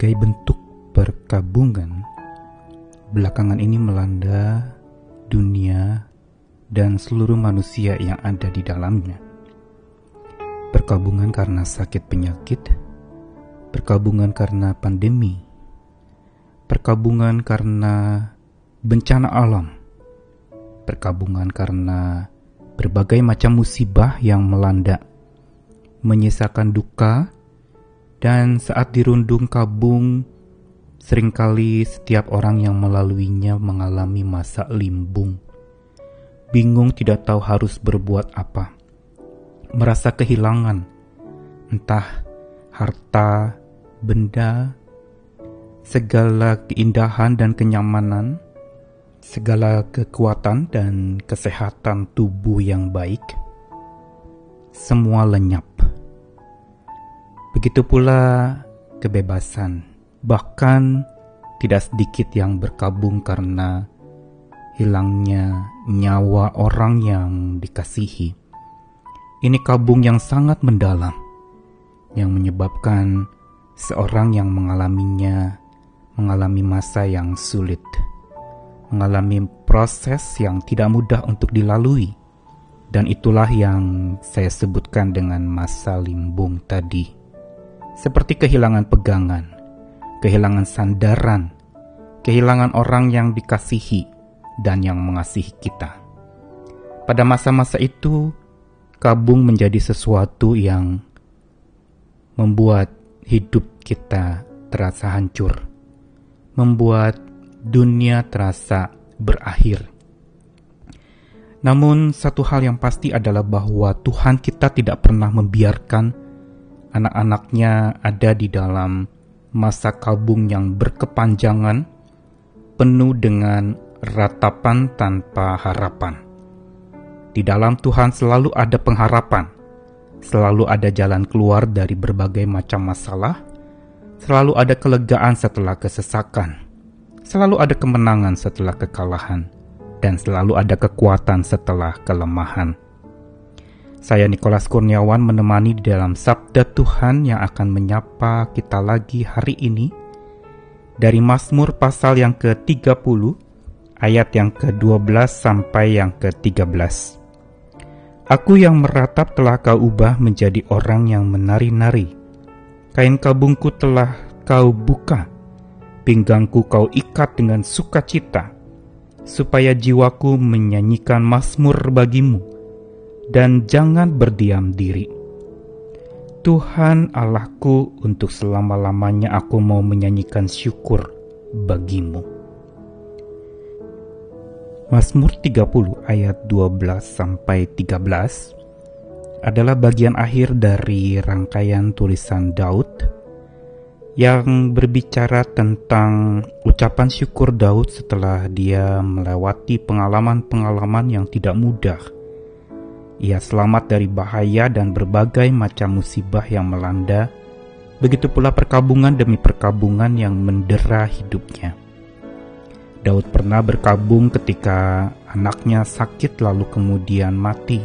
Berbagai bentuk perkabungan belakangan ini melanda dunia dan seluruh manusia yang ada di dalamnya. Perkabungan karena sakit penyakit, perkabungan karena pandemi, perkabungan karena bencana alam, perkabungan karena berbagai macam musibah yang melanda, menyisakan duka dan saat dirundung kabung, sering kali setiap orang yang melaluinya mengalami masa limbung. Bingung tidak tahu harus berbuat apa. Merasa kehilangan, entah harta, benda, segala keindahan dan kenyamanan, segala kekuatan dan kesehatan tubuh yang baik, semua lenyap Begitu pula kebebasan, bahkan tidak sedikit yang berkabung karena hilangnya nyawa orang yang dikasihi. Ini kabung yang sangat mendalam, yang menyebabkan seorang yang mengalaminya mengalami masa yang sulit, mengalami proses yang tidak mudah untuk dilalui, dan itulah yang saya sebutkan dengan masa limbung tadi seperti kehilangan pegangan, kehilangan sandaran, kehilangan orang yang dikasihi dan yang mengasihi kita. Pada masa-masa itu, kabung menjadi sesuatu yang membuat hidup kita terasa hancur, membuat dunia terasa berakhir. Namun, satu hal yang pasti adalah bahwa Tuhan kita tidak pernah membiarkan anak-anaknya ada di dalam masa kabung yang berkepanjangan, penuh dengan ratapan tanpa harapan. Di dalam Tuhan selalu ada pengharapan, selalu ada jalan keluar dari berbagai macam masalah, selalu ada kelegaan setelah kesesakan, selalu ada kemenangan setelah kekalahan, dan selalu ada kekuatan setelah kelemahan. Saya Nikolas Kurniawan menemani di dalam Sabda Tuhan yang akan menyapa kita lagi hari ini dari Mazmur pasal yang ke-30 ayat yang ke-12 sampai yang ke-13. Aku yang meratap telah kau ubah menjadi orang yang menari-nari. Kain kabungku telah kau buka, pinggangku kau ikat dengan sukacita, supaya jiwaku menyanyikan mazmur bagimu dan jangan berdiam diri. Tuhan Allahku, untuk selama-lamanya aku mau menyanyikan syukur bagimu. Mazmur 30 ayat 12 sampai 13 adalah bagian akhir dari rangkaian tulisan Daud yang berbicara tentang ucapan syukur Daud setelah dia melewati pengalaman-pengalaman yang tidak mudah ia selamat dari bahaya dan berbagai macam musibah yang melanda, begitu pula perkabungan demi perkabungan yang mendera hidupnya. Daud pernah berkabung ketika anaknya sakit lalu kemudian mati.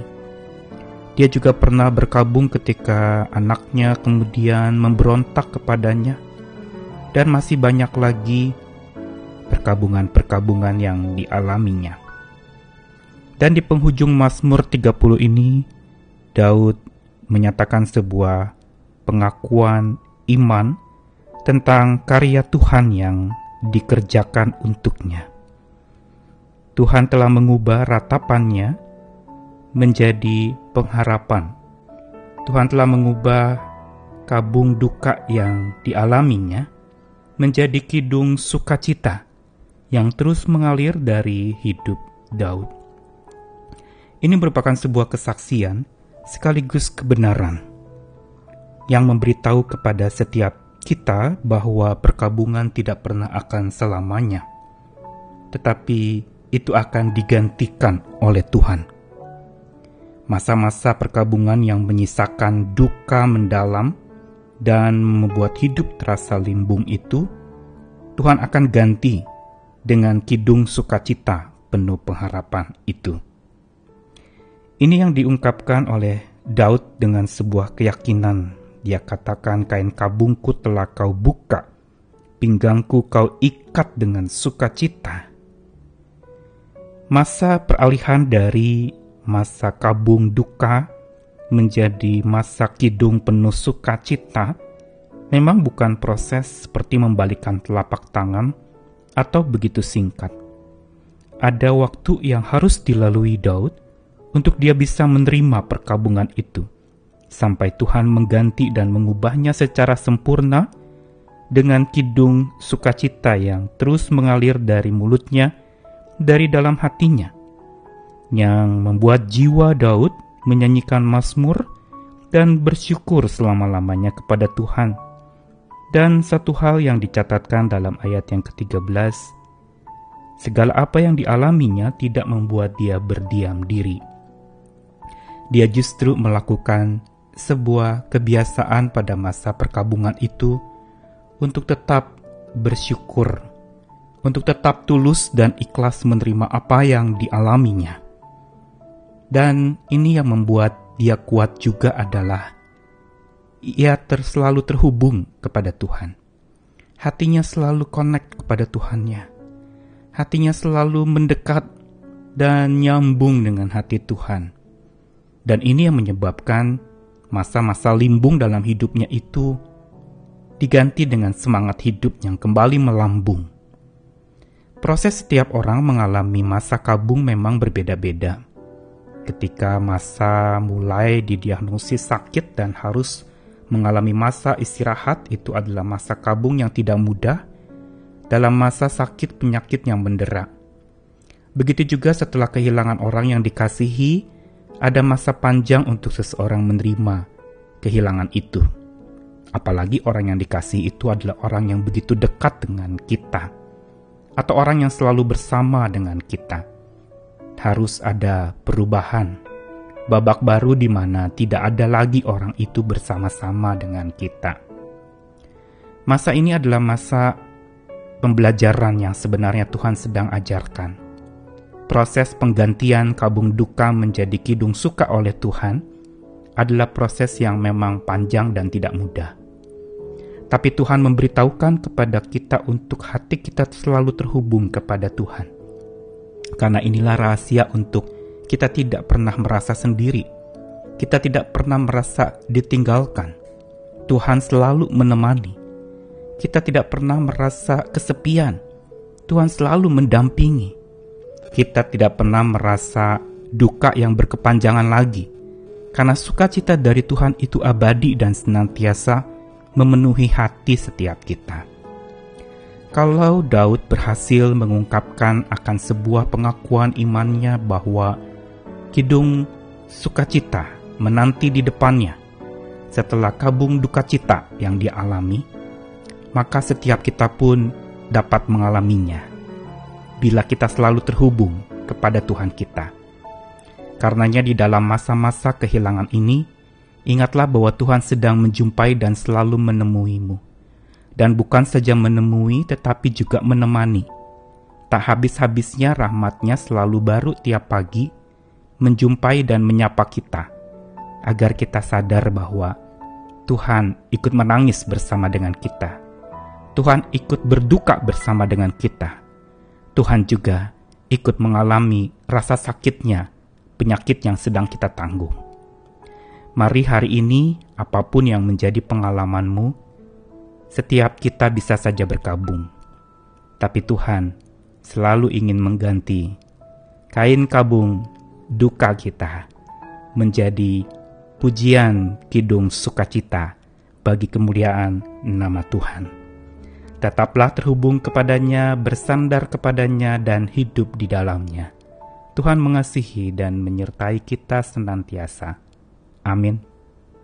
Dia juga pernah berkabung ketika anaknya kemudian memberontak kepadanya, dan masih banyak lagi perkabungan-perkabungan yang dialaminya. Dan di penghujung Mazmur 30 ini, Daud menyatakan sebuah pengakuan iman tentang karya Tuhan yang dikerjakan untuknya. Tuhan telah mengubah ratapannya menjadi pengharapan. Tuhan telah mengubah kabung duka yang dialaminya menjadi kidung sukacita yang terus mengalir dari hidup Daud. Ini merupakan sebuah kesaksian sekaligus kebenaran yang memberitahu kepada setiap kita bahwa perkabungan tidak pernah akan selamanya, tetapi itu akan digantikan oleh Tuhan. Masa-masa perkabungan yang menyisakan duka mendalam dan membuat hidup terasa limbung itu, Tuhan akan ganti dengan kidung sukacita penuh pengharapan itu. Ini yang diungkapkan oleh Daud dengan sebuah keyakinan. Dia katakan kain kabungku telah kau buka, pinggangku kau ikat dengan sukacita. Masa peralihan dari masa kabung duka menjadi masa kidung penuh sukacita memang bukan proses seperti membalikkan telapak tangan atau begitu singkat. Ada waktu yang harus dilalui Daud untuk dia bisa menerima perkabungan itu, sampai Tuhan mengganti dan mengubahnya secara sempurna dengan kidung sukacita yang terus mengalir dari mulutnya, dari dalam hatinya, yang membuat jiwa Daud menyanyikan mazmur dan bersyukur selama-lamanya kepada Tuhan. Dan satu hal yang dicatatkan dalam ayat yang ke-13, segala apa yang dialaminya tidak membuat dia berdiam diri. Dia justru melakukan sebuah kebiasaan pada masa perkabungan itu untuk tetap bersyukur, untuk tetap tulus dan ikhlas menerima apa yang dialaminya. Dan ini yang membuat dia kuat juga adalah ia terselalu terhubung kepada Tuhan. Hatinya selalu connect kepada Tuhannya. Hatinya selalu mendekat dan nyambung dengan hati Tuhan. Dan ini yang menyebabkan masa-masa limbung dalam hidupnya itu diganti dengan semangat hidup yang kembali melambung. Proses setiap orang mengalami masa kabung memang berbeda-beda. Ketika masa mulai didiagnosis sakit dan harus mengalami masa istirahat, itu adalah masa kabung yang tidak mudah dalam masa sakit penyakit yang mendera. Begitu juga setelah kehilangan orang yang dikasihi, ada masa panjang untuk seseorang menerima kehilangan itu apalagi orang yang dikasih itu adalah orang yang begitu dekat dengan kita, atau orang yang selalu bersama dengan kita. Harus ada perubahan, babak baru di mana tidak ada lagi orang itu bersama-sama dengan kita. Masa ini adalah masa pembelajaran yang sebenarnya Tuhan sedang ajarkan. Proses penggantian kabung duka menjadi kidung suka oleh Tuhan adalah proses yang memang panjang dan tidak mudah tapi Tuhan memberitahukan kepada kita untuk hati kita selalu terhubung kepada Tuhan. Karena inilah rahasia untuk kita tidak pernah merasa sendiri. Kita tidak pernah merasa ditinggalkan. Tuhan selalu menemani. Kita tidak pernah merasa kesepian. Tuhan selalu mendampingi. Kita tidak pernah merasa duka yang berkepanjangan lagi. Karena sukacita dari Tuhan itu abadi dan senantiasa memenuhi hati setiap kita. Kalau Daud berhasil mengungkapkan akan sebuah pengakuan imannya bahwa kidung sukacita menanti di depannya setelah kabung duka cita yang dia alami, maka setiap kita pun dapat mengalaminya bila kita selalu terhubung kepada Tuhan kita. Karenanya di dalam masa-masa kehilangan ini, Ingatlah bahwa Tuhan sedang menjumpai dan selalu menemuimu. Dan bukan saja menemui, tetapi juga menemani. Tak habis-habisnya rahmatnya selalu baru tiap pagi, menjumpai dan menyapa kita, agar kita sadar bahwa Tuhan ikut menangis bersama dengan kita. Tuhan ikut berduka bersama dengan kita. Tuhan juga ikut mengalami rasa sakitnya, penyakit yang sedang kita tanggung. Mari hari ini, apa pun yang menjadi pengalamanmu, setiap kita bisa saja berkabung. Tapi Tuhan selalu ingin mengganti kain kabung duka kita menjadi pujian kidung sukacita bagi kemuliaan nama Tuhan. Tetaplah terhubung kepadanya, bersandar kepadanya, dan hidup di dalamnya. Tuhan mengasihi dan menyertai kita senantiasa. Amin.